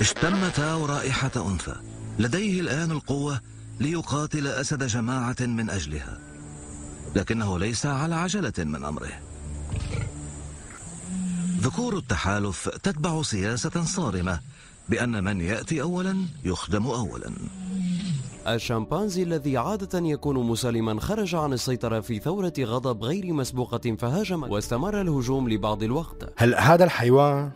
اشتم تاو رائحة أنثى. لديه الآن القوة ليقاتل أسد جماعة من أجلها. لكنه ليس على عجلة من أمره. ذكور التحالف تتبع سياسة صارمة بأن من يأتي أولا يخدم أولا. الشمبانزي الذي عادة يكون مسالما خرج عن السيطرة في ثورة غضب غير مسبوقة فهاجم واستمر الهجوم لبعض الوقت هل هذا الحيوان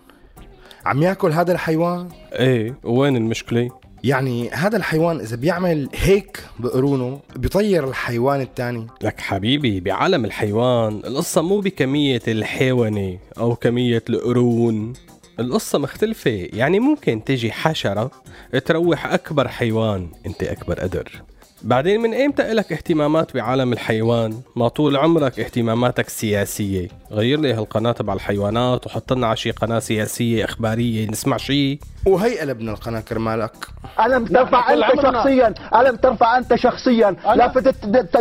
عم يأكل هذا الحيوان؟ إيه وين المشكلة؟ يعني هذا الحيوان إذا بيعمل هيك بقرونه بيطير الحيوان الثاني لك حبيبي بعالم الحيوان القصة مو بكمية الحيوانة أو كمية القرون القصة مختلفة. يعني ممكن تجي حشرة تروح أكبر حيوان أنت أكبر قدر بعدين من ايمتى لك اهتمامات بعالم الحيوان؟ ما طول عمرك اهتماماتك سياسية، غير لي هالقناة تبع الحيوانات وحط لنا على شي قناة سياسية إخبارية نسمع شي؟ وهي قلبنا القناة كرمالك. ألم ترفع أنت شخصيا؟ ألم ترفع أنت شخصيا؟ لا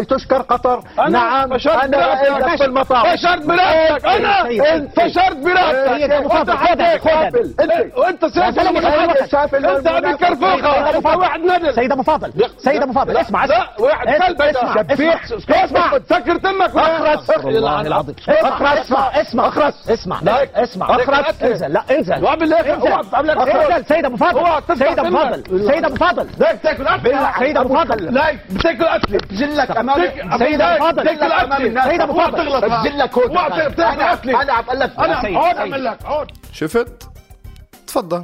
تشكر قطر. نعم أنا رأيتك في المطار. فشرت براسك. أنا فشرت براسك. أنت حدك وأنت سافل أنت عندك كرفوخة واحد ندل سيد أبو فاضل سيد أبو فاضل اسمع لا واحد كلب إسمع إسمع تسكر تمك اخرس العظيم. اخرس إسمع. إسمع. اخرس إسمع. إسمع. اخرس انزل لا إنزل. إنزل. سيد أبو فاضل سيد أبو فاضل سيد أبو فاضل لا بتاكل اكل سيد أبو فاضل لا بتاكل اكل بجلك سيد أبو فاضل بتاكل اكل سيد أبو فاضل بجلك هون بتاكل اكل أنا عم الف أنا عود اعمل لك. عود شفت؟ تفضل.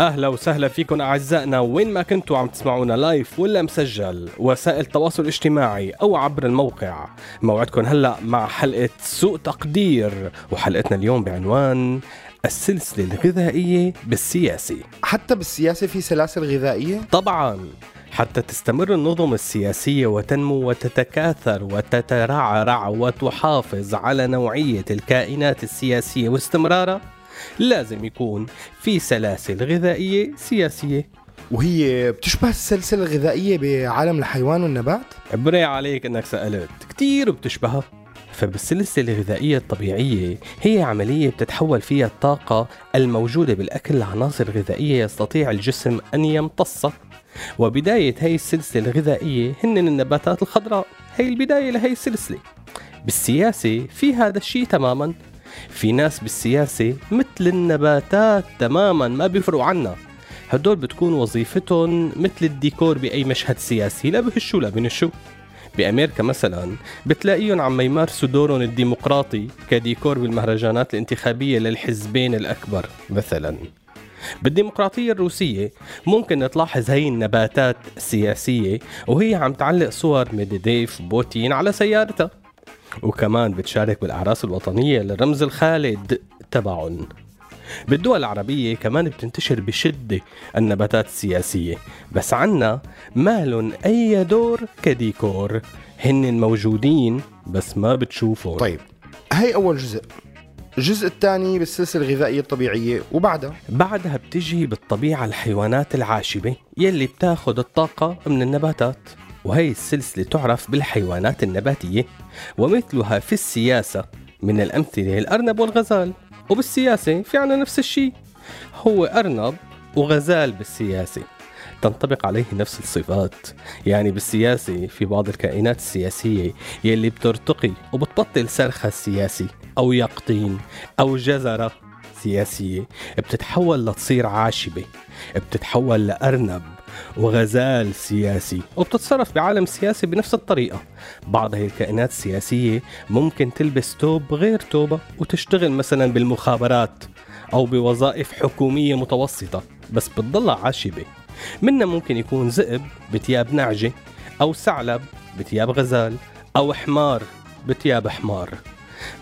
أهلا وسهلا فيكم أعزائنا وين ما كنتوا عم تسمعونا لايف ولا مسجل وسائل التواصل الاجتماعي أو عبر الموقع. موعدكم هلأ مع حلقة سوء تقدير وحلقتنا اليوم بعنوان السلسلة الغذائية بالسياسة حتى بالسياسة في سلاسل غذائية؟ طبعا حتى تستمر النظم السياسية وتنمو وتتكاثر وتترعرع وتحافظ على نوعية الكائنات السياسية واستمرارها. لازم يكون في سلاسل غذائية سياسية. وهي بتشبه السلسلة الغذائية بعالم الحيوان والنبات؟ بري عليك إنك سألت. كتير بتشبهها. فبالسلسلة الغذائية الطبيعية هي عملية بتتحول فيها الطاقة الموجودة بالأكل لعناصر غذائية يستطيع الجسم أن يمتصها. وبداية هي السلسلة الغذائية هن النباتات الخضراء. هي البداية لهي السلسلة. بالسياسة في هذا الشيء تماما. في ناس بالسياسة مثل النباتات تماما ما بيفرقوا عنا. هدول بتكون وظيفتهم مثل الديكور بأي مشهد سياسي لا بهشوا لا بنشوا بأمريكا مثلا بتلاقيهم عم يمارسوا دورهم الديمقراطي كديكور بالمهرجانات الانتخابية للحزبين الأكبر. مثلا. بالديمقراطية الروسية ممكن تلاحظ هي النباتات السياسية وهي عم تعلق صور ميديديف بوتين على سيارتها. وكمان بتشارك بالأعراس الوطنية للرمز الخالد تبعهم بالدول العربية كمان بتنتشر بشدة النباتات السياسية. بس عنا مالن أي دور كديكور. هن موجودين بس ما بتشوفهم طيب هي أول جزء. الجزء الثاني بالسلسلة الغذائية الطبيعية وبعدها؟ بعدها بتجي بالطبيعة الحيوانات العاشبة يلي بتاخد الطاقة من النباتات. وهي السلسلة تعرف بالحيوانات النباتية ومثلها في السياسة. من الأمثلة الأرنب والغزال وبالسياسة في عنا نفس الشيء هو أرنب وغزال بالسياسة. تنطبق عليه نفس الصفات. يعني بالسياسة في بعض الكائنات السياسية يلي بترتقي وبتبطل سرخة السياسي أو يقطين أو جزرة سياسية. بتتحول لتصير عاشبة. بتتحول لأرنب. وغزال سياسي. وبتتصرف بعالم سياسي بنفس الطريقة. بعض هي الكائنات السياسية ممكن تلبس توب غير توبة وتشتغل مثلا بالمخابرات أو بوظائف حكومية متوسطة بس بتضلها عاشبة. منا ممكن يكون ذئب بتياب نعجة أو ثعلب بتياب غزال أو حمار بتياب حمار.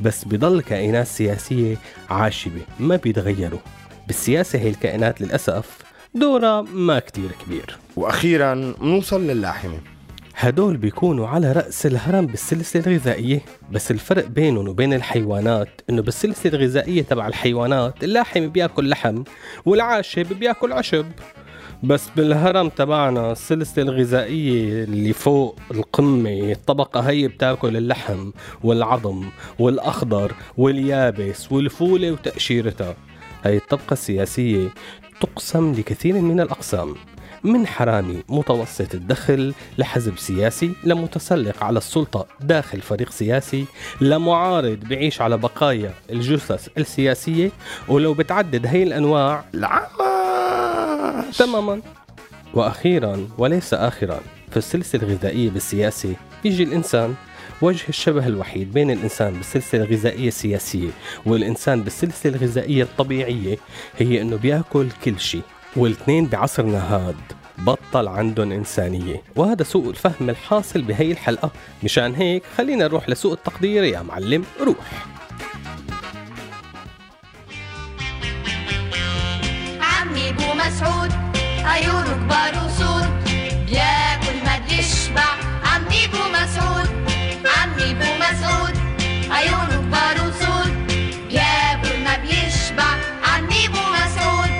بس بضل كائنات سياسية عاشبة ما بيتغيروا. بالسياسة هي الكائنات للأسف دورها ما كتير كبير. وأخيرا بنوصل للاحمه هدول بيكونوا على رأس الهرم بالسلسلة الغذائية بس الفرق بينهم وبين الحيوانات إنه بالسلسلة الغذائية تبع الحيوانات اللاحم بياكل لحم والعاشب بياكل عشب. بس بالهرم تبعنا السلسلة الغذائية اللي فوق القمة الطبقة هي بتاكل اللحم والعظم والأخضر واليابس والفولة وتقشيرتها هاي الطبقة السياسية تقسم لكثير من الأقسام. من حرامي متوسط الدخل لحزب سياسي لمتسلق على السلطة داخل فريق سياسي لمعارض بعيش على بقايا الجثث السياسية ولو بتعدد هي الأنواع العماش تماما. وأخيرا وليس اخرا في السلسلة الغذائية بالسياسة يجي الإنسان وجه الشبه الوحيد بين الإنسان بالسلسله الغذائيه السياسيه والإنسان بالسلسله الغذائيه الطبيعيه هي إنه بيأكل كل شيء والإثنين بعصرنا هاد بطل عندهم إنسانية. وهذا سوء الفهم الحاصل بهي الحلقة. مشان هيك خلينا نروح لسوء التقدير. يا معلم روح. عمي بو مسعود عيونه كبار وسود. بياكل ما بيشبع عمي بو مسعود كبار وسود ما بيشبع مسعود.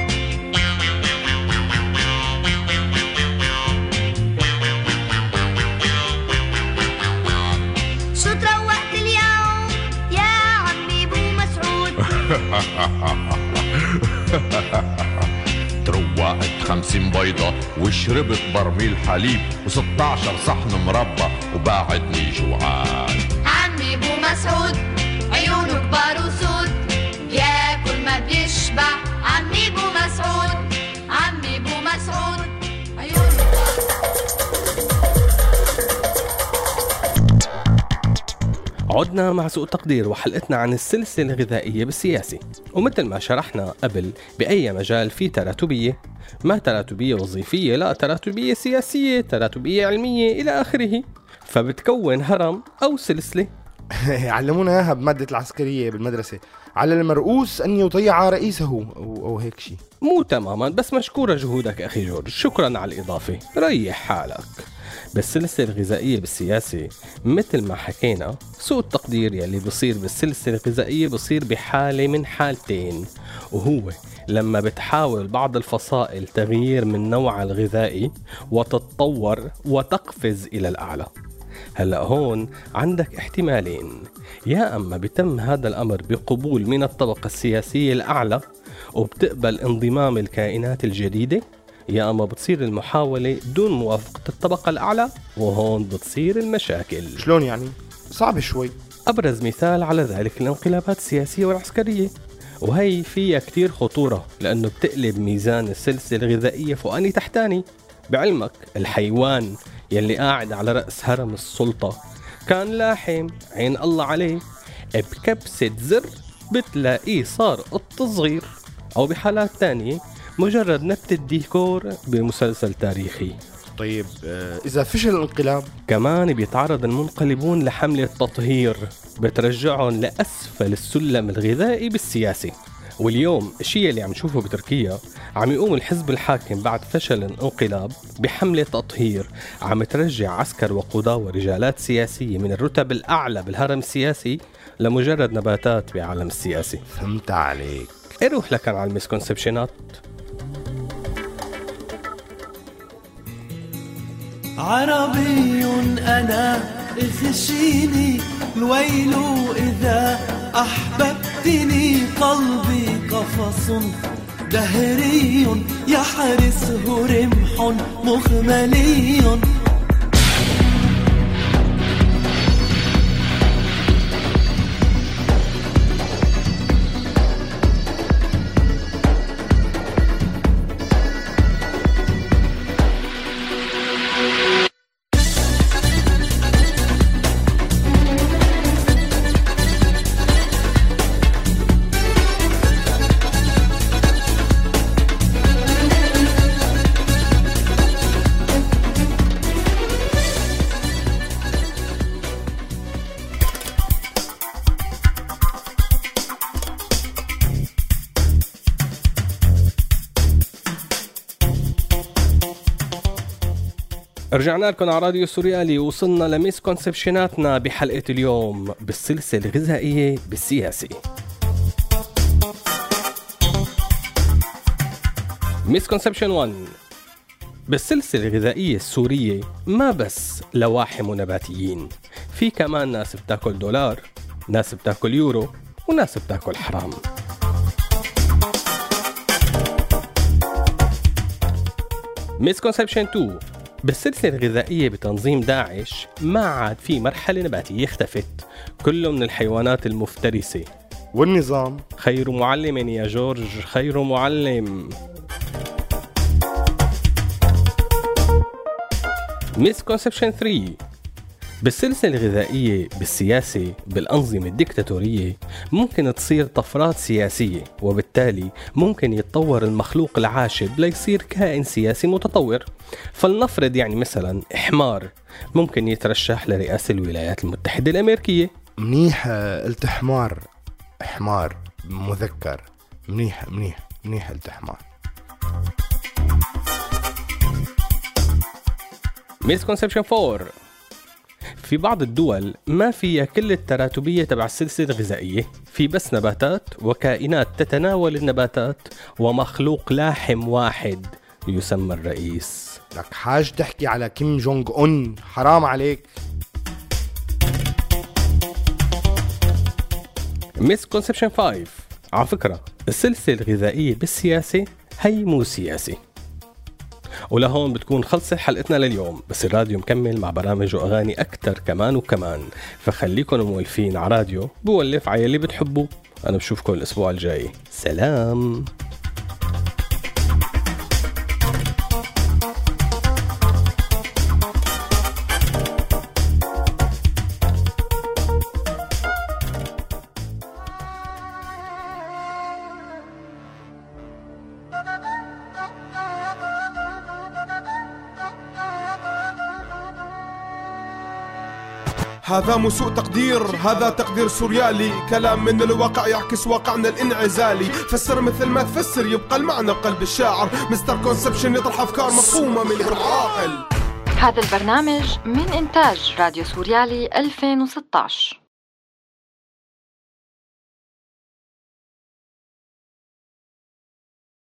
شو تروقت اليوم يا مسعود؟ تروقت خمسين بيضة وشربت برميل حليب و16 صحن مربى وبعدني جوعان. عدنا مع سوء التقدير وحلقتنا عن السلسلة الغذائية بالسياسة ومثل ما شرحنا قبل بأي مجال في تراتبية؟ ما تراتبية وظيفية لا تراتبية سياسية تراتبية علمية إلى آخره. فبتكون هرم أو سلسلة. علمونا إياها بمادة العسكرية بالمدرسة. على المرؤوس أن يطيع رئيسه. أو, أو هيك شيء مو تماما بس مشكورة جهودك أخي جورج. شكرا على الإضافة. ريح حالك. بالسلسلة الغذائية بالسياسة مثل ما حكينا سوء التقدير يلي بصير بالسلسلة الغذائية بصير بحالة من حالتين وهو لما بتحاول بعض الفصائل تغيير من نوعها الغذائي وتتطور وتقفز إلى الأعلى. هلأ هون عندك احتمالين يا أما بتم هذا الأمر بقبول من الطبقة السياسية الأعلى وبتقبل انضمام الكائنات الجديدة يا اما بتصير المحاولة دون موافقة الطبقة الأعلى وهون بتصير المشاكل. شلون يعني؟ صعب شوي. أبرز مثال على ذلك الانقلابات السياسية والعسكرية. وهي فيها كتير خطورة لأنه بتقلب ميزان السلسلة الغذائية فوقاني تحتاني. بعلمك الحيوان يلي قاعد على رأس هرم السلطة كان لاحم عين الله عليه. بكبسة زر بتلاقيه صار قط صغير. أو بحالات تانية مجرد نبتة ديكور بمسلسل تاريخي. طيب آه، إذا فشل الانقلاب كمان بيتعرض المنقلبون لحملة تطهير بترجعهم لأسفل السلم الغذائي بالسياسة. واليوم الشيء اللي عم نشوفه بتركيا عم يقوم الحزب الحاكم بعد فشل الانقلاب بحملة تطهير عم ترجع عسكر وقضاة ورجالات سياسية من الرتب الأعلى بالهرم السياسي لمجرد نباتات بعالم السياسي فهمت عليك. أروح لكن على المسكونسبشنات؟ عربي أنا اخشيني الويل إذا أحببتني. قلبي قفص دهري يحرسه رمح مخملي. رجعنا لكم على راديو سوريالي وصلنا ل misconception اتنا بحلقة اليوم بالسلسلة الغذائية بالسياسة misconception 1 بالسلسلة الغذائية السورية ما بس لواحم ونباتيين في كمان ناس بتاكل دولار ناس بتاكل يورو وناس بتاكل حرام. misconception 2 بالسلسلة الغذائية بتنظيم داعش ما عاد في مرحلة نباتية اختفت. كله من الحيوانات المفترسة. والنظام. خير معلم يا جورج خير معلم. misconception 3 بالسلسلة الغذائية بالسياسة بالأنظمة الدكتاتورية ممكن تصير طفرات سياسية وبالتالي ممكن يتطور المخلوق العاشب ليصير كائن سياسي متطور. فلنفرض يعني مثلا حمار ممكن يترشح لرئاسة الولايات المتحدة الأمريكية. منيح قلت حمار. حمار مذكر. منيح منيح منيح قلت حمار. ميسكونسبشن 4 في بعض الدول ما فيها كل التراتبية تبع السلسلة الغذائية. في بس نباتات وكائنات تتناول النباتات ومخلوق لاحم واحد يسمى الرئيس. لك حاج تحكي على كيم جونج أون حرام عليك. misconception 5 على فكرة السلسلة الغذائية بالسياسة هي مو سياسة. ولهون بتكون خلصت حلقتنا لليوم. بس الراديو مكمل مع برامج وأغاني أكثر كمان وكمان. فخليكم مولفين على راديو بولف على اللي بتحبوا. أنا بشوفكم الأسبوع الجاي. سلام. هذا مو سوء تقدير هذا تقدير سوريالي. كلام من الواقع يعكس واقعنا الانعزالي. فسر مثل ما تفسر يبقى المعنى بقلب الشاعر. misconception يطرح أفكار مفهومة من العاقل هذا البرنامج من إنتاج راديو سوريالي 2016